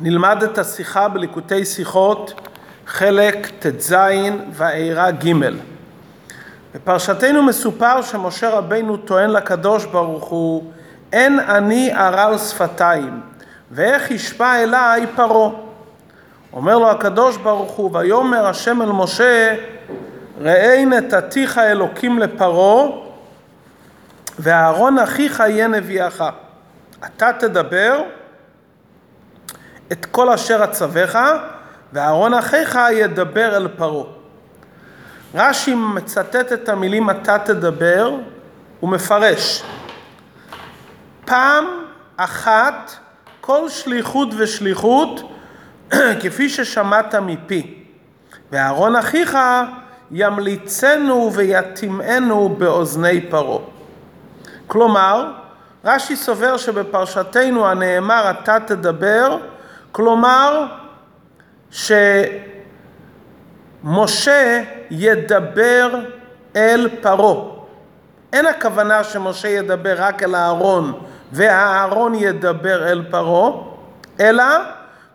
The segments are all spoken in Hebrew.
נלמד את השיחה בליקוטי שיחות, חלק ט"ז ועירה ג'. בפרשתנו מסופר שמשה רבינו טוען לקדוש ברוך הוא, אין אני ערל שפתיים, ואיך ישפע אליי פרעה. אומר לו הקדוש ברוך הוא, ויאמר השם אל משה, ראה נתתיך אלוקים לפרעה, ואהרון אחיך יהיה נביאך. אתה תדבר את כל אשר אצווך, ואהרון אחיך ידבר אל פרעה. רש"י מצטט את המילים אתה תדבר ומפרש. פעם אחת כל שליחות ושליחות כפי ששמעת מפי, ואהרון אחיך ימליצנו ויתימנו באוזני פרעה. כלומר, רש"י סובר שבפרשתנו הנאמר אתה תדבר, כלומר שמשה ידבר אל פרעה. אין הכוונה שמשה ידבר רק אל אהרון והאהרון ידבר אל פרעה, אלא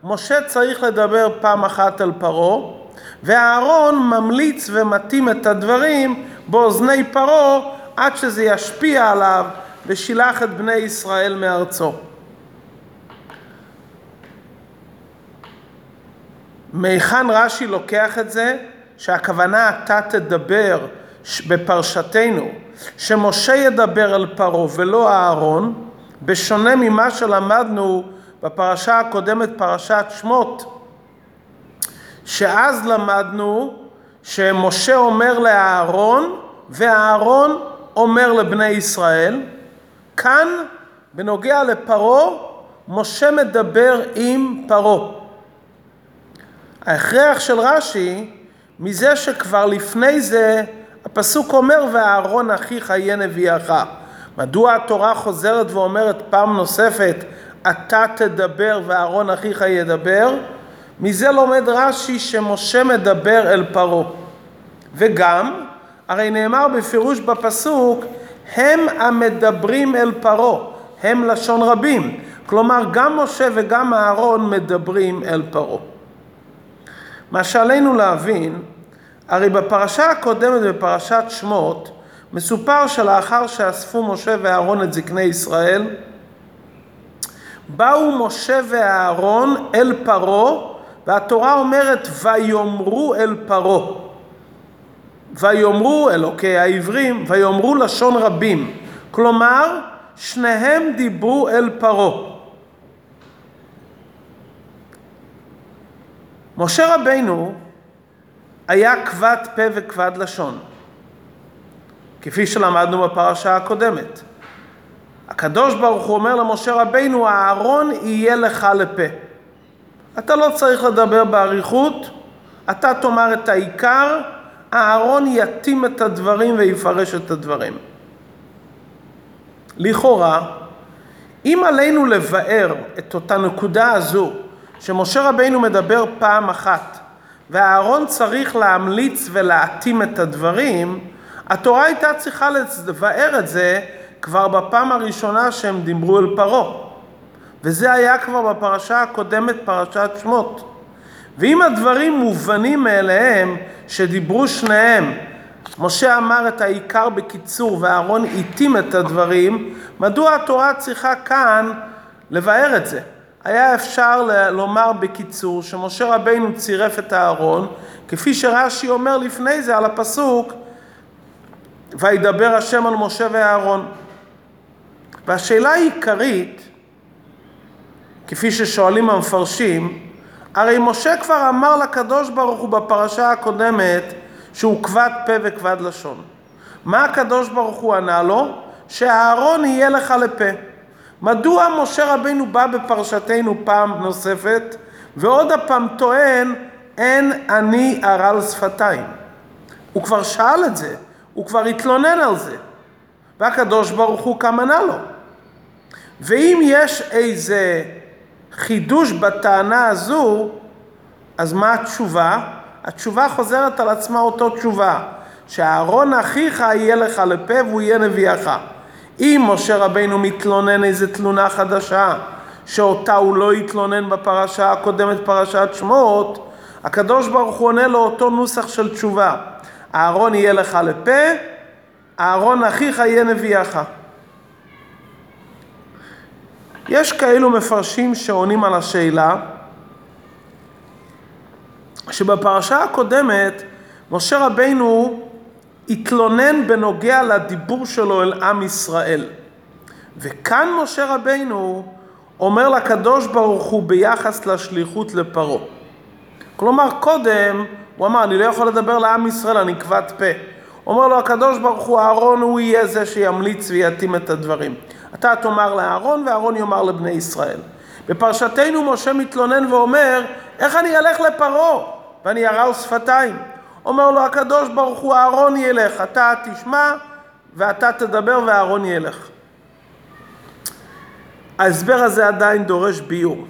משה צריך לדבר פעם אחת אל פרעה, והאהרון ממליץ ומתאים את הדברים באוזני פרעה עד שזה ישפיע עליו ושילח את בני ישראל מארצו. מהיכן רש"י לוקח את זה? שהכוונה אתה תדבר בפרשתנו, שמשה ידבר אל פרעה ולא אהרון, בשונה ממה שלמדנו בפרשה הקודמת, פרשת שמות, שאז למדנו שמשה אומר לאהרון ואהרון אומר לבני ישראל. כאן, בנוגע לפרעה, משה מדבר עם פרעה. ההכרח של רש"י, מזה שכבר לפני זה הפסוק אומר ואהרון אחיך יהיה נביאך. מדוע התורה חוזרת ואומרת פעם נוספת אתה תדבר ואהרון אחיך ידבר? מזה לומד רש"י שמשה מדבר אל פרעה. וגם, הרי נאמר בפירוש בפסוק הם המדברים אל פרעה, הם לשון רבים. כלומר, גם משה וגם אהרון מדברים אל פרעה. מה שעלינו להבין, הרי בפרשה הקודמת, בפרשת שמות, מסופר שלאחר שאספו משה ואהרון את זקני ישראל, באו משה ואהרון אל פרעה, והתורה אומרת ויאמרו אל פרעה. ויאמרו אלוקי העברים, ויאמרו לשון רבים. כלומר, שניהם דיברו אל פרעה. משה רבינו היה כבד פה וכבד לשון, כפי שלמדנו בפרשה הקודמת. הקדוש ברוך הוא אומר למשה רבינו, הארון יהיה לך לפה. אתה לא צריך לדבר באריכות, אתה תאמר את העיקר, הארון יתאים את הדברים ויפרש את הדברים. לכאורה, אם עלינו לבאר את אותה נקודה הזו, שמשה רבינו מדבר פעם אחת, והארון צריך להמליץ ולהתאים את הדברים, התורה הייתה צריכה לבאר את זה כבר בפעם הראשונה שהם דיברו אל פרעה. וזה היה כבר בפרשה הקודמת, פרשת שמות. ואם הדברים מובנים מאליהם, שדיברו שניהם, משה אמר את העיקר בקיצור ואהרון התאים את הדברים, מדוע התורה צריכה כאן לבאר את זה? היה אפשר לומר בקיצור שמשה רבינו צירף את הארון, כפי שרש"י אומר לפני זה על הפסוק, וידבר השם על משה ואהרון. והשאלה העיקרית, כפי ששואלים המפרשים, הרי משה כבר אמר לקדוש ברוך הוא בפרשה הקודמת שהוא כבד פה וכבד לשון. מה הקדוש ברוך הוא ענה לו? שהארון יהיה לך לפה. מדוע משה רבינו בא בפרשתנו פעם נוספת ועוד הפעם טוען אין אני ערל שפתיים? הוא כבר שאל את זה, הוא כבר התלונן על זה והקדוש ברוך הוא ענה לו. ואם יש איזה חידוש בטענה הזו, אז מה התשובה? התשובה חוזרת על עצמה אותו תשובה, שאהרון אחיך יהיה לך לפה והוא יהיה נביאך. אם משה רבינו מתלונן איזה תלונה חדשה, שאותה הוא לא התלונן בפרשה הקודמת, פרשת שמות, הקדוש ברוך הוא עונה לו אותו נוסח של תשובה. אהרון יהיה לך לפה, אהרון אחיך יהיה נביאך. יש כאלו מפרשים שעונים על השאלה, שבפרשה הקודמת משה רבינו התלונן בנוגע לדיבור שלו אל עם ישראל. וכאן משה רבינו אומר לקדוש ברוך הוא ביחס לשליחות לפרעה. כלומר, קודם הוא אמר, אני לא יכול לדבר לעם ישראל, אני כבד פה. אומר לו הקדוש ברוך הוא, אהרון הוא יהיה זה שימליץ ויתאים את הדברים. אתה תאמר לאהרון ואהרון יאמר לבני ישראל. בפרשתנו משה מתלונן ואומר, איך אני אלך לפרעה ואני ארעל שפתיים? אומר לו הקדוש ברוך הוא, אהרון ילך, אתה תשמע ואתה תדבר ואהרון ילך. ההסבר הזה עדיין דורש ביור.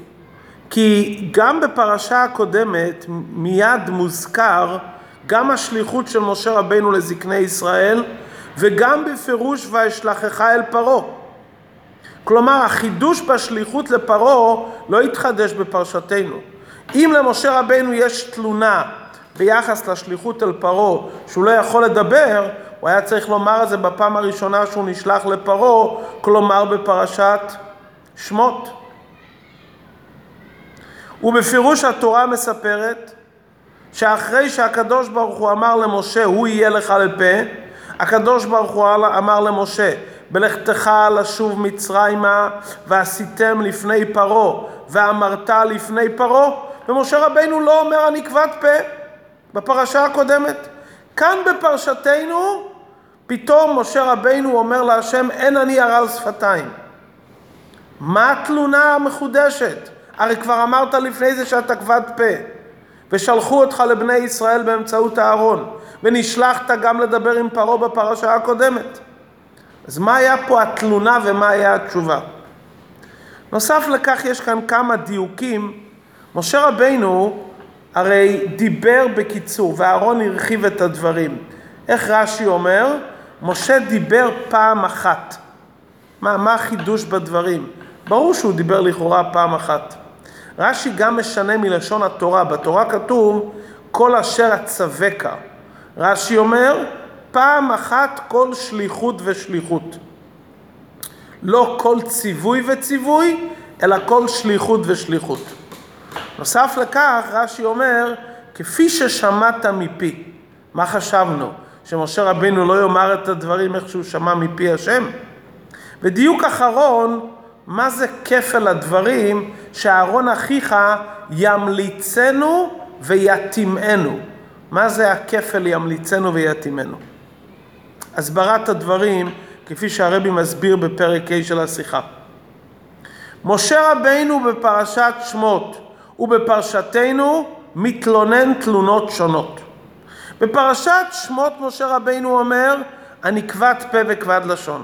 כי גם בפרשה הקודמת מיד מוזכר גם השליחות של משה רבנו לזקני ישראל וגם בפירוש ואשלחך אל פרעה. כלומר החידוש בשליחות לפרעה לא התחדש בפרשתנו. אם למשה רבנו יש תלונה ביחס לשליחות אל פרעה שהוא לא יכול לדבר, הוא היה צריך לומר את זה בפעם הראשונה שהוא נשלח לפרעה, כלומר בפרשת שמות. ובפירוש התורה מספרת שאחרי שהקדוש ברוך הוא אמר למשה, הוא יהיה לך לפה, הקדוש ברוך הוא אמר למשה, בלכתך לשוב מצרימה ועשיתם לפני פרעה ואמרת לפני פרעה, ומשה רבינו לא אומר אני כבד פה בפרשה הקודמת. כאן בפרשתנו פתאום משה רבינו אומר להשם אין אני הרעל שפתיים. מה התלונה המחודשת? הרי כבר אמרת לפני זה שאתה כבד פה, ושלחו אותך לבני ישראל באמצעות אהרון, ונשלחת גם לדבר עם פרעה בפרשה הקודמת. אז מה היה פה התלונה ומה היה התשובה? נוסף לכך יש כאן כמה דיוקים. משה רבינו הרי דיבר בקיצור, ואהרון הרחיב את הדברים. איך רש"י אומר? משה דיבר פעם אחת. מה, מה החידוש בדברים? ברור שהוא דיבר לכאורה פעם אחת. רש"י גם משנה מלשון התורה, בתורה כתוב כל אשר אצווקה. רש"י אומר פעם אחת כל שליחות ושליחות. לא כל ציווי וציווי, אלא כל שליחות ושליחות. נוסף לכך, רש"י אומר, כפי ששמעת מפי. מה חשבנו? שמשה רבינו לא יאמר את הדברים איך שהוא שמע מפי השם? ודיוק אחרון, מה זה כפל הדברים שאהרון אחיך ימליצנו ויתימנו? מה זה הכפל ימליצנו ויתימנו? הסברת הדברים, כפי שהרבי מסביר בפרק ה' של השיחה. משה רבינו בפרשת שמות ובפרשתנו מתלונן תלונות שונות. בפרשת שמות משה רבינו אומר, אני כבד פה וכבד לשון.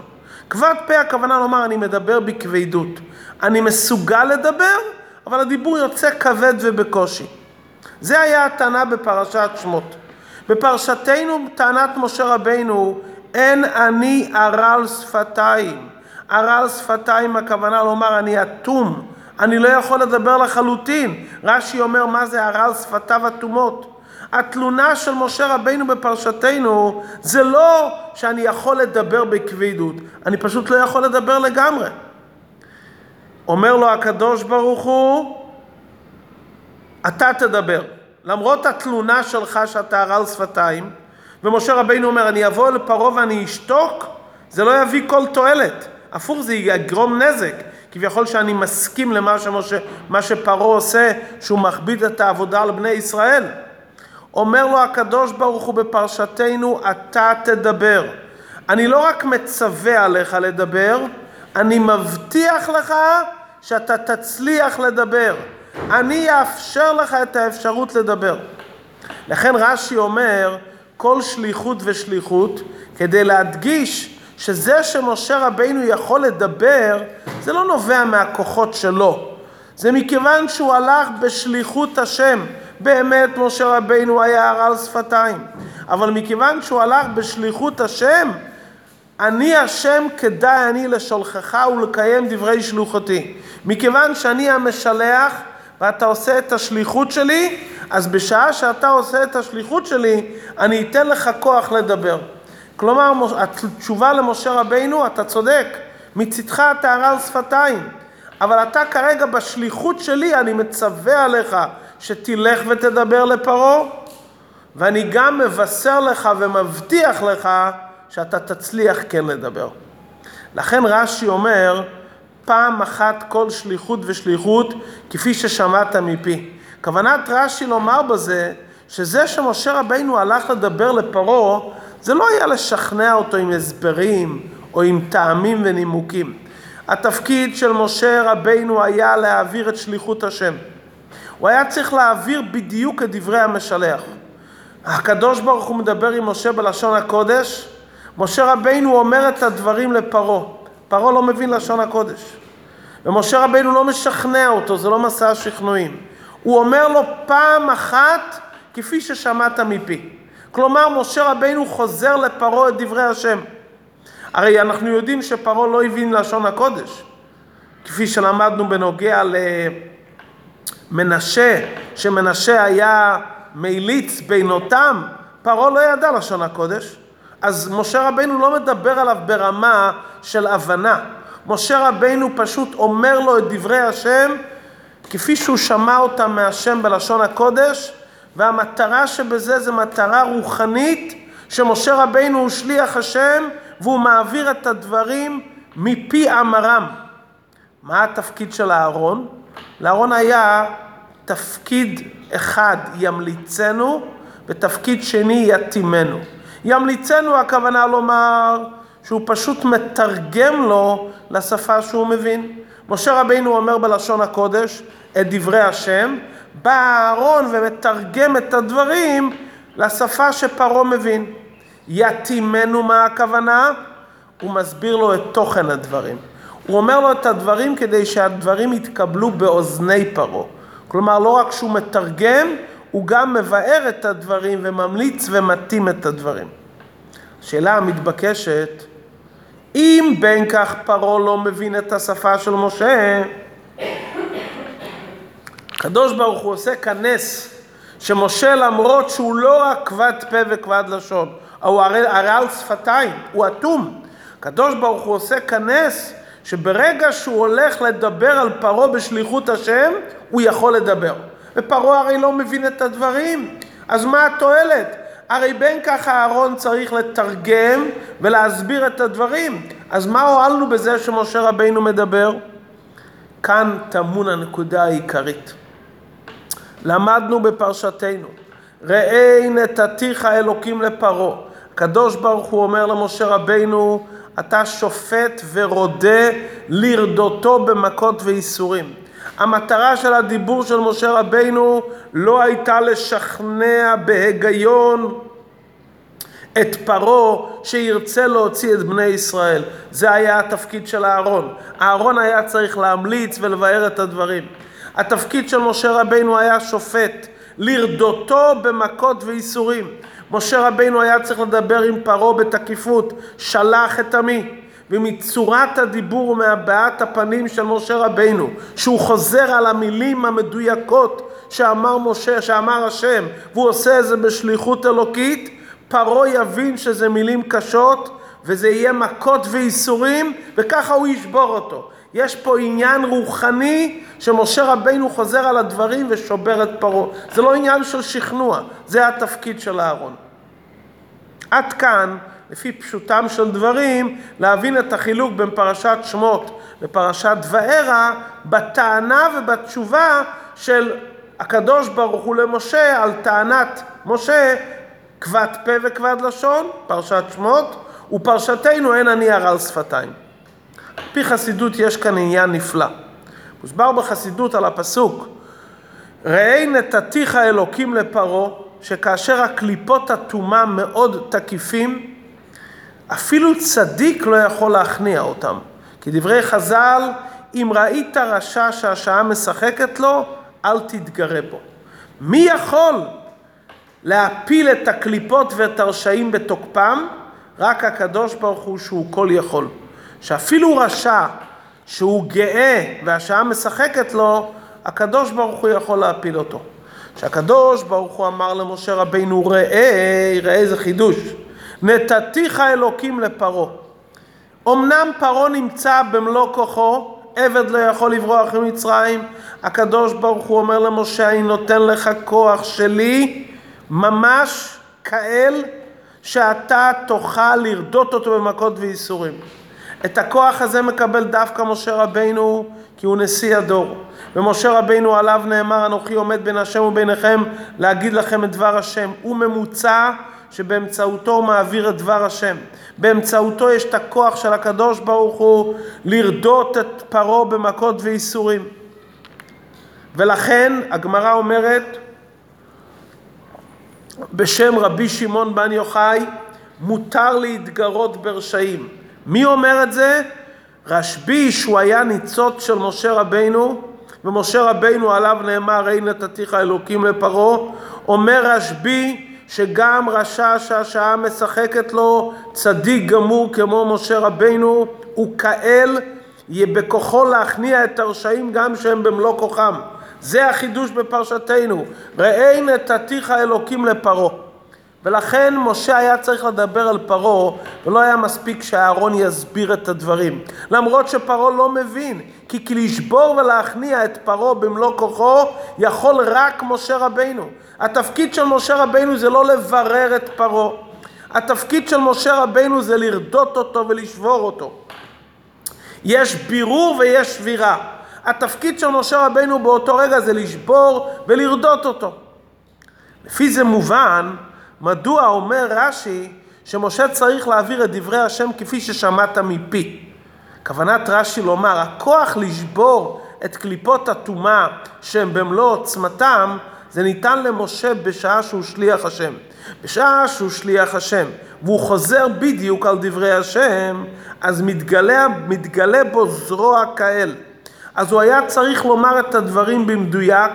כבד פה הכוונה לומר, אני מדבר בכבדות. אני מסוגל לדבר, אבל הדיבור יוצא כבד ובקושי. זה היה הטענה בפרשת שמות. בפרשתנו, טענת משה רבינו, אין אני ערל שפתיים. ערל שפתיים הכוונה לומר אני אטום, אני לא יכול לדבר לחלוטין. רש"י אומר מה זה ערל שפתיו אטומות. התלונה של משה רבינו בפרשתנו זה לא שאני יכול לדבר בכבדות, אני פשוט לא יכול לדבר לגמרי. אומר לו הקדוש ברוך הוא, אתה תדבר. למרות התלונה שלך שאתה ערל שפתיים, ומשה רבינו אומר, אני אבוא לפרעה ואני אשתוק, זה לא יביא כל תועלת. הפוך, זה יגרום נזק. כביכול שאני מסכים למה שמשה, מה שפרעה עושה, שהוא מכביד את העבודה על בני ישראל. אומר לו הקדוש ברוך הוא בפרשתנו, אתה תדבר. אני לא רק מצווה עליך לדבר, אני מבטיח לך שאתה תצליח לדבר. אני אאפשר לך את האפשרות לדבר. לכן רש"י אומר, כל שליחות ושליחות, כדי להדגיש שזה שמשה רבינו יכול לדבר, זה לא נובע מהכוחות שלו. זה מכיוון שהוא הלך בשליחות השם. באמת משה רבינו היה הרעל שפתיים. אבל מכיוון שהוא הלך בשליחות השם, אני השם כדאי אני לשולחך ולקיים דברי שלוחתי. מכיוון שאני המשלח ואתה עושה את השליחות שלי, אז בשעה שאתה עושה את השליחות שלי, אני אתן לך כוח לדבר. כלומר, התשובה למשה רבינו, אתה צודק, מצדך אתה על שפתיים, אבל אתה כרגע בשליחות שלי, אני מצווה עליך שתלך ותדבר לפרעה, ואני גם מבשר לך ומבטיח לך שאתה תצליח כן לדבר. לכן רש"י אומר, פעם אחת כל שליחות ושליחות, כפי ששמעת מפי. כוונת רש"י לומר בזה, שזה שמשה רבינו הלך לדבר לפרעה, זה לא היה לשכנע אותו עם הסברים או עם טעמים ונימוקים. התפקיד של משה רבינו היה להעביר את שליחות השם. הוא היה צריך להעביר בדיוק את דברי המשלח. הקדוש ברוך הוא מדבר עם משה בלשון הקודש, משה רבינו אומר את הדברים לפרעה. פרעה לא מבין לשון הקודש. ומשה רבינו לא משכנע אותו, זה לא מסע שכנועים. הוא אומר לו פעם אחת כפי ששמעת מפי. כלומר, משה רבינו חוזר לפרעה את דברי השם. הרי אנחנו יודעים שפרעה לא הבין לשון הקודש. כפי שלמדנו בנוגע למנשה, שמנשה היה מליץ בינותם, פרעה לא ידע לשון הקודש. אז משה רבינו לא מדבר עליו ברמה של הבנה. משה רבינו פשוט אומר לו את דברי השם כפי שהוא שמע אותם מהשם בלשון הקודש, והמטרה שבזה זה מטרה רוחנית, שמשה רבינו הוא שליח השם והוא מעביר את הדברים מפי אמרם. מה התפקיד של אהרון? לאהרון היה תפקיד אחד ימליצנו ותפקיד שני יתימנו. ימליצנו הכוונה לומר שהוא פשוט מתרגם לו לשפה שהוא מבין. משה רבינו אומר בלשון הקודש את דברי השם, בא אהרון ומתרגם את הדברים לשפה שפרעה מבין. יתימנו מה הכוונה? הוא מסביר לו את תוכן הדברים. הוא אומר לו את הדברים כדי שהדברים יתקבלו באוזני פרעה. כלומר, לא רק שהוא מתרגם, הוא גם מבאר את הדברים וממליץ ומתאים את הדברים. השאלה המתבקשת, אם בין כך פרעה לא מבין את השפה של משה, הקדוש ברוך הוא עושה כאן נס, שמשה למרות שהוא לא רק כבד פה וכבד לשון, הוא הרי, הרי על שפתיים, הוא אטום. הקדוש ברוך הוא עושה כאן נס, שברגע שהוא הולך לדבר על פרעה בשליחות השם, הוא יכול לדבר. ופרעה הרי לא מבין את הדברים, אז מה התועלת? הרי בין כך אהרון צריך לתרגם ולהסביר את הדברים. אז מה הועלנו בזה שמשה רבינו מדבר? כאן טמון הנקודה העיקרית. למדנו בפרשתנו, ראה נתתיך אלוקים לפרעה. הקדוש ברוך הוא אומר למשה רבינו, אתה שופט ורודה לרדותו במכות וייסורים. המטרה של הדיבור של משה רבינו לא הייתה לשכנע בהיגיון את פרעה שירצה להוציא את בני ישראל. זה היה התפקיד של אהרון. אהרון היה צריך להמליץ ולבאר את הדברים. התפקיד של משה רבינו היה שופט, לרדותו במכות וייסורים. משה רבינו היה צריך לדבר עם פרעה בתקיפות, שלח את עמי. ומצורת הדיבור ומהבעת הפנים של משה רבינו, שהוא חוזר על המילים המדויקות שאמר משה, שאמר השם, והוא עושה את זה בשליחות אלוקית, פרעה יבין שזה מילים קשות, וזה יהיה מכות וייסורים, וככה הוא ישבור אותו. יש פה עניין רוחני שמשה רבינו חוזר על הדברים ושובר את פרעה. זה לא עניין של שכנוע, זה התפקיד של אהרון. עד כאן לפי פשוטם של דברים, להבין את החילוק בין פרשת שמות לפרשת וארא, בטענה ובתשובה של הקדוש ברוך הוא למשה על טענת משה כבד פה וכבד לשון, פרשת שמות, ופרשתנו אין אני הרע שפתיים. פי חסידות יש כאן עניין נפלא. מוסבר בחסידות על הפסוק ראה נתתיך אלוקים לפרעה שכאשר הקליפות הטומאה מאוד תקיפים אפילו צדיק לא יכול להכניע אותם. כי דברי חז"ל, אם ראית רשע שהשעה משחקת לו, אל תתגרה בו. מי יכול להפיל את הקליפות ואת הרשעים בתוקפם, רק הקדוש ברוך הוא שהוא כל יכול. שאפילו רשע שהוא גאה והשעה משחקת לו, הקדוש ברוך הוא יכול להפיל אותו. שהקדוש ברוך הוא אמר למשה רבינו ראה, ראה איזה חידוש, נתתיך אלוקים לפרעה. אמנם פרעה נמצא במלוא כוחו, עבד לא יכול לברוח ממצרים, הקדוש ברוך הוא אומר למשה, אני נותן לך כוח שלי, ממש כאל, שאתה תוכל לרדות אותו במכות וייסורים. את הכוח הזה מקבל דווקא משה רבינו, כי הוא נשיא הדור. ומשה רבינו עליו נאמר, אנוכי עומד בין השם וביניכם להגיד לכם את דבר השם. הוא ממוצע שבאמצעותו הוא מעביר את דבר השם. באמצעותו יש את הכוח של הקדוש ברוך הוא לרדות את פרעה במכות וייסורים. ולכן הגמרא אומרת בשם רבי שמעון בן יוחאי, מותר להתגרות ברשעים. מי אומר את זה? רשב"י, שהוא היה ניצוץ של משה רבינו, ומשה רבינו עליו נאמר, ראי נתתיך אלוקים לפרעה, אומר רשב"י שגם רשע שהשעה משחקת לו, צדיק גמור כמו משה רבינו, הוא כאל, בכוחו להכניע את הרשעים גם שהם במלוא כוחם. זה החידוש בפרשתנו, ראי נתתיך אלוקים לפרעה. ולכן משה היה צריך לדבר על פרעה, ולא היה מספיק שאהרון יסביר את הדברים. למרות שפרעה לא מבין, כי כי לשבור ולהכניע את פרעה במלוא כוחו, יכול רק משה רבינו. התפקיד של משה רבינו זה לא לברר את פרעה. התפקיד של משה רבינו זה לרדות אותו ולשבור אותו. יש בירור ויש שבירה. התפקיד של משה רבינו באותו רגע זה לשבור ולרדות אותו. לפי זה מובן מדוע אומר רש"י שמשה צריך להעביר את דברי השם כפי ששמעת מפי. כוונת רש"י לומר, הכוח לשבור את קליפות הטומאה שהם במלוא עוצמתם, זה ניתן למשה בשעה שהוא שליח השם. בשעה שהוא שליח השם, והוא חוזר בדיוק על דברי השם, אז מתגלה, מתגלה בו זרוע כאל. אז הוא היה צריך לומר את הדברים במדויק,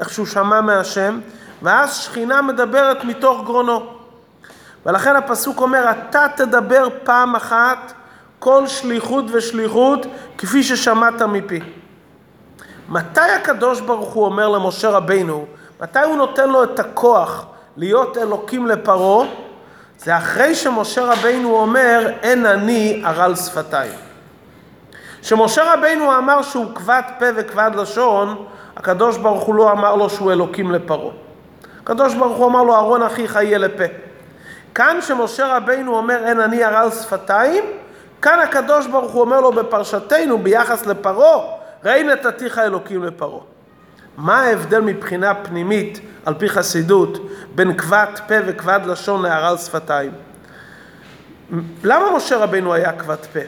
איך שהוא שמע מהשם, ואז שכינה מדברת מתוך גרונו. ולכן הפסוק אומר, אתה תדבר פעם אחת כל שליחות ושליחות כפי ששמעת מפי. מתי הקדוש ברוך הוא אומר למשה רבינו, מתי הוא נותן לו את הכוח להיות אלוקים לפרעה? זה אחרי שמשה רבינו אומר, אין אני ערל שפתיים. כשמשה רבינו אמר שהוא כבד פה וכבד לשון, הקדוש ברוך הוא לא אמר לו שהוא אלוקים לפרעה. הקדוש ברוך הוא אמר לו, אהרון אחיך יהיה לפה. כאן שמשה רבינו אומר, אין אני ערל שפתיים, כאן הקדוש ברוך הוא אומר לו בפרשתנו ביחס לפרעה, ראי נתתיך אלוקים לפרעה. מה ההבדל מבחינה פנימית, על פי חסידות, בין כבד פה וכבד לשון לערל שפתיים? למה משה רבינו היה כבד פה?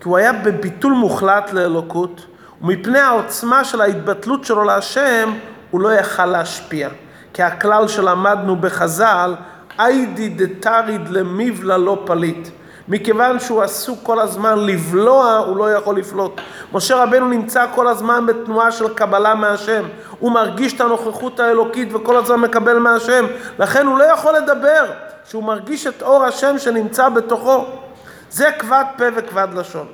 כי הוא היה בביטול מוחלט לאלוקות, ומפני העוצמה של ההתבטלות שלו להשם, הוא לא יכל להשפיע. כי הכלל שלמדנו בחז"ל, איידי דתריד למיבלה לא פליט. מכיוון שהוא עסוק כל הזמן לבלוע, הוא לא יכול לפלוט. משה רבנו נמצא כל הזמן בתנועה של קבלה מהשם. הוא מרגיש את הנוכחות האלוקית וכל הזמן מקבל מהשם. לכן הוא לא יכול לדבר, שהוא מרגיש את אור השם שנמצא בתוכו. זה כבד פה וכבד לשון.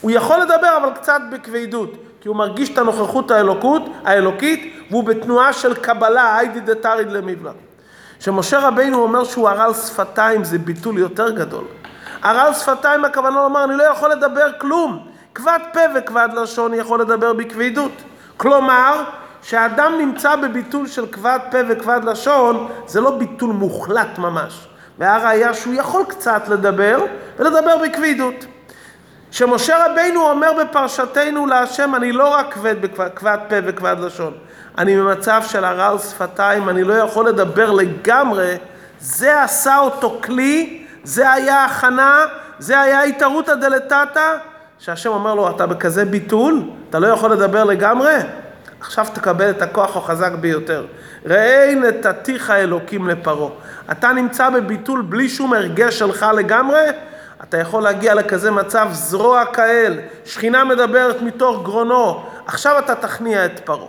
הוא יכול לדבר אבל קצת בכבדות, כי הוא מרגיש את הנוכחות האלוקות, האלוקית, והוא בתנועה של קבלה, היידי דתריד למיבלה. כשמשה רבינו אומר שהוא הרל שפתיים זה ביטול יותר גדול. הרל שפתיים הכוונה לומר אני לא יכול לדבר כלום. כבד פה וכבד לשון יכול לדבר בכבדות. כלומר, כשאדם נמצא בביטול של כבד פה וכבד לשון, זה לא ביטול מוחלט ממש. והראיה שהוא יכול קצת לדבר, ולדבר בכבדות. שמשה רבינו אומר בפרשתנו להשם, אני לא רק כבד בכבד פה וכבד לשון, אני במצב של הרעל שפתיים, אני לא יכול לדבר לגמרי, זה עשה אותו כלי, זה היה הכנה, זה היה התערותא דלתתא, שהשם אומר לו, אתה בכזה ביטול, אתה לא יכול לדבר לגמרי? עכשיו תקבל את הכוח החזק ביותר. ראי נתתיך אלוקים לפרעה. אתה נמצא בביטול בלי שום הרגש שלך לגמרי, אתה יכול להגיע לכזה מצב זרוע כאל, שכינה מדברת מתוך גרונו, עכשיו אתה תכניע את פרעה.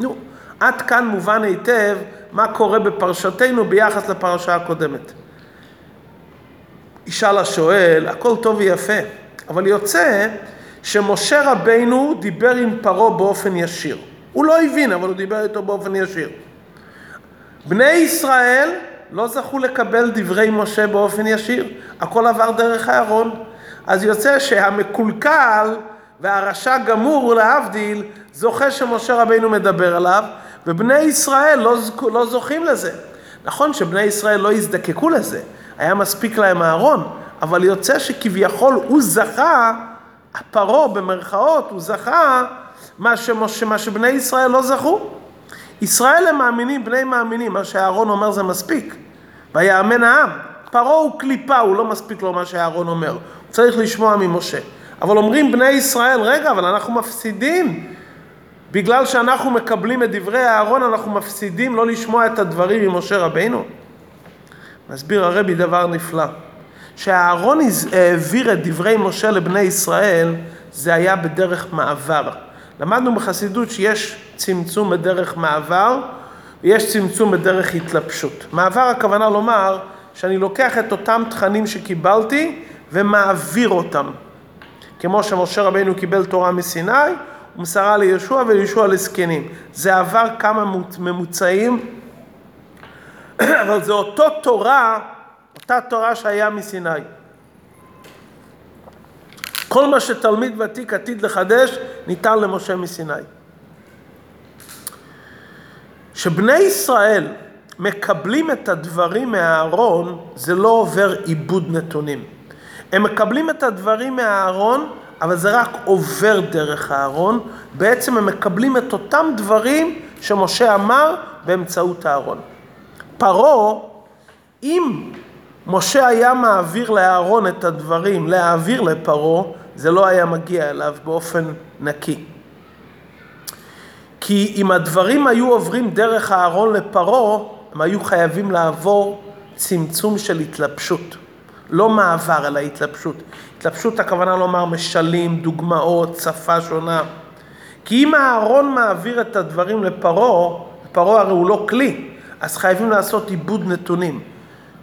נו, עד כאן מובן היטב מה קורה בפרשתנו ביחס לפרשה הקודמת. ישאל השואל, הכל טוב ויפה, אבל יוצא שמשה רבינו דיבר עם פרעה באופן ישיר. הוא לא הבין, אבל הוא דיבר איתו באופן ישיר. בני ישראל לא זכו לקבל דברי משה באופן ישיר, הכל עבר דרך אהרון. אז יוצא שהמקולקל והרשע גמור, להבדיל, זוכה שמשה רבינו מדבר עליו, ובני ישראל לא, לא זוכים לזה. נכון שבני ישראל לא יזדקקו לזה, היה מספיק להם אהרון, אבל יוצא שכביכול הוא זכה, פרעה במרכאות, הוא זכה מה, שמש, מה שבני ישראל לא זכו. ישראל הם מאמינים, בני מאמינים, מה שאהרון אומר זה מספיק. ויאמן העם. פרעה הוא קליפה, הוא לא מספיק לו מה שאהרון אומר. הוא צריך לשמוע ממשה. אבל אומרים בני ישראל, רגע, אבל אנחנו מפסידים. בגלל שאנחנו מקבלים את דברי אהרון, אנחנו מפסידים לא לשמוע את הדברים ממשה רבינו. מסביר הרבי דבר נפלא. כשאהרון העביר את דברי משה לבני ישראל, זה היה בדרך מעבר. למדנו בחסידות שיש צמצום בדרך מעבר ויש צמצום בדרך התלבשות. מעבר הכוונה לומר שאני לוקח את אותם תכנים שקיבלתי ומעביר אותם. כמו שמשה רבינו קיבל תורה מסיני, הוא מסרה לישוע ולישוע לזקנים. זה עבר כמה ממוצעים, אבל זה אותו תורה, אותה תורה שהיה מסיני. כל מה שתלמיד ותיק עתיד לחדש, ניתן למשה מסיני. כשבני ישראל מקבלים את הדברים מהארון, זה לא עובר עיבוד נתונים. הם מקבלים את הדברים מהארון, אבל זה רק עובר דרך הארון. בעצם הם מקבלים את אותם דברים שמשה אמר באמצעות הארון. פרעה, אם משה היה מעביר לאהרון את הדברים, להעביר לפרעה, זה לא היה מגיע אליו באופן נקי. כי אם הדברים היו עוברים דרך אהרון לפרעה, הם היו חייבים לעבור צמצום של התלבשות. לא מעבר, אלא התלבשות. התלבשות הכוונה לומר משלים, דוגמאות, שפה שונה. כי אם אהרון מעביר את הדברים לפרעה, פרעה הרי הוא לא כלי, אז חייבים לעשות עיבוד נתונים.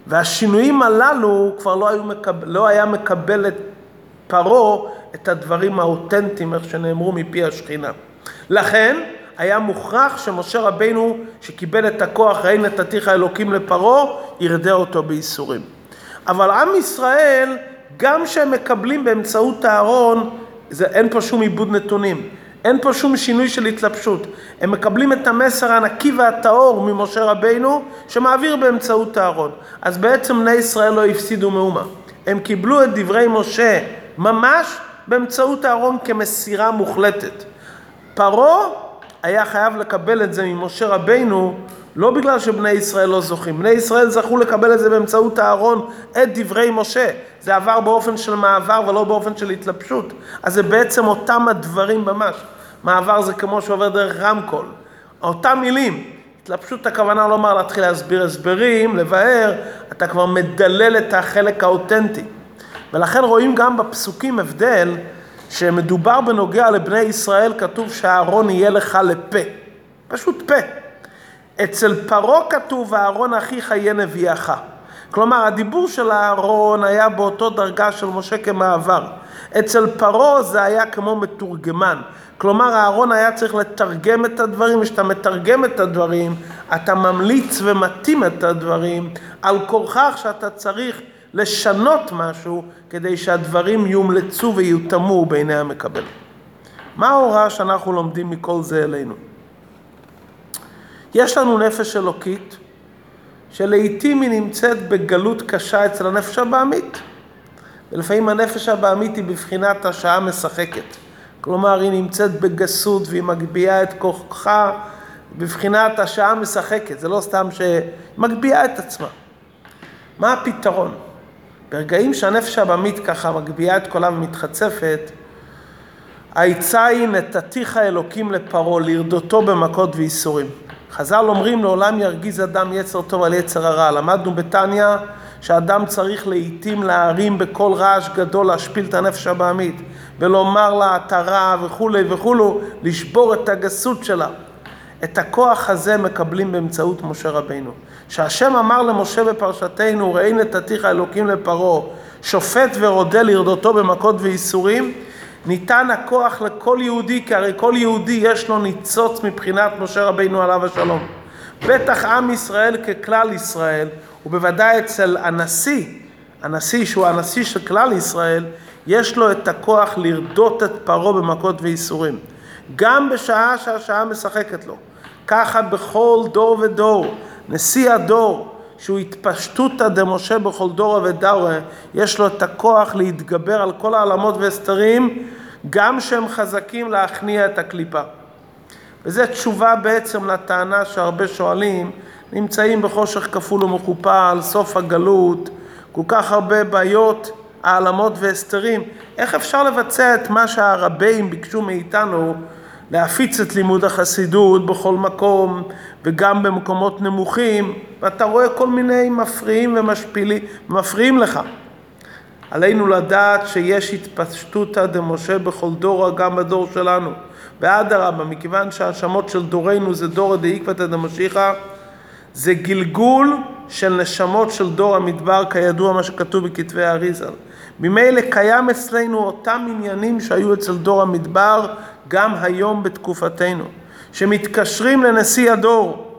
והשינויים הללו כבר לא, מקבל, לא היה מקבל את פרעה את הדברים האותנטיים, איך שנאמרו מפי השכינה. לכן, היה מוכרח שמשה רבינו, שקיבל את הכוח, ראי נתתיך אלוקים לפרעה, ירדה אותו בייסורים. אבל עם ישראל, גם כשהם מקבלים באמצעות הארון, זה, אין פה שום עיבוד נתונים, אין פה שום שינוי של התלבשות. הם מקבלים את המסר הנקי והטהור ממשה רבינו, שמעביר באמצעות הארון. אז בעצם בני ישראל לא הפסידו מאומה. הם קיבלו את דברי משה ממש באמצעות הארון כמסירה מוחלטת. פרעה היה חייב לקבל את זה ממשה רבינו, לא בגלל שבני ישראל לא זוכים. בני ישראל זכו לקבל את זה באמצעות הארון, את דברי משה. זה עבר באופן של מעבר ולא באופן של התלבשות. אז זה בעצם אותם הדברים ממש. מעבר זה כמו שעובר דרך רמקול. אותם מילים. התלבשות הכוונה לומר להתחיל להסביר הסברים, לבאר, אתה כבר מדלל את החלק האותנטי. ולכן רואים גם בפסוקים הבדל שמדובר בנוגע לבני ישראל, כתוב שהארון יהיה לך לפה. פשוט פה. אצל פרעה כתוב, הארון אחיך יהיה נביאך. כלומר, הדיבור של הארון היה באותו דרגה של משה כמעבר. אצל פרעה זה היה כמו מתורגמן. כלומר, הארון היה צריך לתרגם את הדברים, וכשאתה מתרגם את הדברים, אתה ממליץ ומתאים את הדברים על כורכך שאתה צריך לשנות משהו כדי שהדברים יומלצו ויותאמו בעיני המקבל. מה ההוראה שאנחנו לומדים מכל זה אלינו? יש לנו נפש אלוקית שלעיתים היא נמצאת בגלות קשה אצל הנפש הבעמית. ולפעמים הנפש הבעמית היא בבחינת השעה משחקת. כלומר, היא נמצאת בגסות והיא מגביהה את כוחה בבחינת השעה משחקת. זה לא סתם שהיא מגביהה את עצמה. מה הפתרון? ברגעים שהנפש הבמית ככה מגביהה את קולה ומתחצפת, העצה היא נתתיך אלוקים לפרעה, לרדותו במכות וייסורים. חז"ל אומרים לעולם ירגיז אדם יצר טוב על יצר הרע. למדנו בתניא שאדם צריך לעיתים להרים בקול רעש גדול להשפיל את הנפש הבעמית ולומר לה אתה רע וכולי וכולי, לשבור את הגסות שלה. את הכוח הזה מקבלים באמצעות משה רבינו. שהשם אמר למשה בפרשתנו, ראי נתתיך אלוקים לפרעה, שופט ורודה לרדותו במכות וייסורים, ניתן הכוח לכל יהודי, כי הרי כל יהודי יש לו ניצוץ מבחינת משה רבינו עליו השלום. בטח עם ישראל ככלל ישראל, ובוודאי אצל הנשיא, הנשיא שהוא הנשיא של כלל ישראל, יש לו את הכוח לרדות את פרעה במכות וייסורים. גם בשעה שהשעה משחקת לו. ככה בכל דור ודור, נשיא הדור, שהוא התפשטותא דמשה בכל דור ודור, יש לו את הכוח להתגבר על כל העלמות והסתרים, גם שהם חזקים להכניע את הקליפה. וזו תשובה בעצם לטענה שהרבה שואלים, נמצאים בחושך כפול ומכופל, סוף הגלות, כל כך הרבה בעיות, העלמות והסתרים. איך אפשר לבצע את מה שהרבים ביקשו מאיתנו להפיץ את לימוד החסידות בכל מקום וגם במקומות נמוכים, ואתה רואה כל מיני מפריעים ומשפילים, מפריעים לך. עלינו לדעת שיש התפשטותא דמשה בכל דור, גם בדור שלנו. ואדרבה, מכיוון שההאשמות של דורנו זה דורא דאיקבתא דמשיחא, זה גלגול של נשמות של דור המדבר, כידוע מה שכתוב בכתבי האריזל. ממילא קיים אצלנו אותם עניינים שהיו אצל דור המדבר גם היום בתקופתנו, שמתקשרים לנשיא הדור.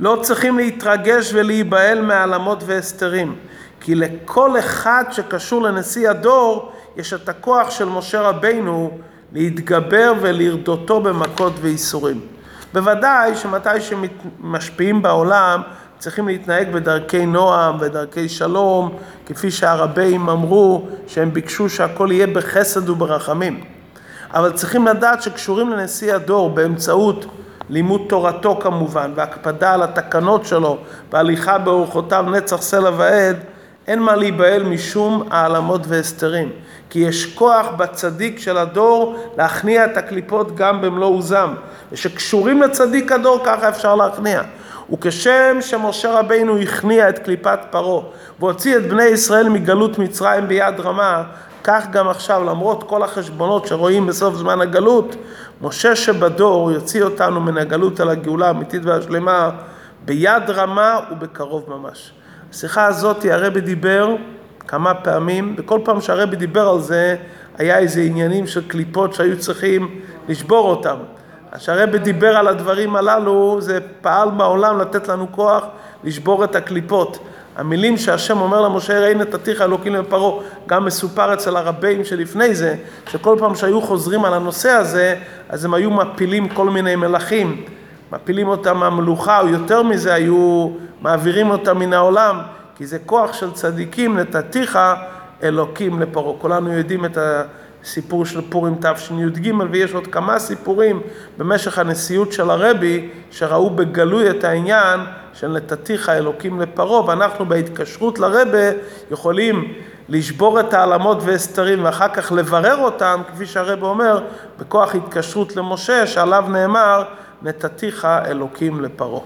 לא צריכים להתרגש ולהיבהל מהעלמות והסתרים, כי לכל אחד שקשור לנשיא הדור יש את הכוח של משה רבינו להתגבר ולרדותו במכות וייסורים. בוודאי שמתי שמשפיעים בעולם צריכים להתנהג בדרכי נועם ודרכי שלום, כפי שהרבים אמרו שהם ביקשו שהכל יהיה בחסד וברחמים. אבל צריכים לדעת שקשורים לנשיא הדור באמצעות לימוד תורתו כמובן, והקפדה על התקנות שלו, והליכה באורחותיו נצח סלע ועד, אין מה להיבהל משום העלמות והסתרים. כי יש כוח בצדיק של הדור להכניע את הקליפות גם במלוא עוזם. ושקשורים לצדיק הדור ככה אפשר להכניע. וכשם שמשה רבינו הכניע את קליפת פרעה והוציא את בני ישראל מגלות מצרים ביד רמה, כך גם עכשיו, למרות כל החשבונות שרואים בסוף זמן הגלות, משה שבדור יוציא אותנו מן הגלות על הגאולה האמיתית והשלמה ביד רמה ובקרוב ממש. השיחה הזאת הרבי דיבר כמה פעמים, וכל פעם שהרבי דיבר על זה, היה איזה עניינים של קליפות שהיו צריכים לשבור אותם. כשהרבי דיבר על הדברים הללו, זה פעל בעולם לתת לנו כוח לשבור את הקליפות. המילים שהשם אומר למשה, ראי נתתיך אלוקים לפרעה, גם מסופר אצל הרבים שלפני זה, שכל פעם שהיו חוזרים על הנושא הזה, אז הם היו מפילים כל מיני מלכים, מפילים אותם מהמלוכה, או יותר מזה, היו מעבירים אותם מן העולם, כי זה כוח של צדיקים, נתתיך אלוקים לפרעה. כולנו יודעים את הסיפור של פורים תשי"ג, ויש עוד כמה סיפורים במשך הנשיאות של הרבי, שראו בגלוי את העניין של נתתיך אלוקים לפרעה, ואנחנו בהתקשרות לרבה יכולים לשבור את העלמות והסתרים ואחר כך לברר אותם, כפי שהרבה אומר, בכוח התקשרות למשה, שעליו נאמר, נתתיך אלוקים לפרעה.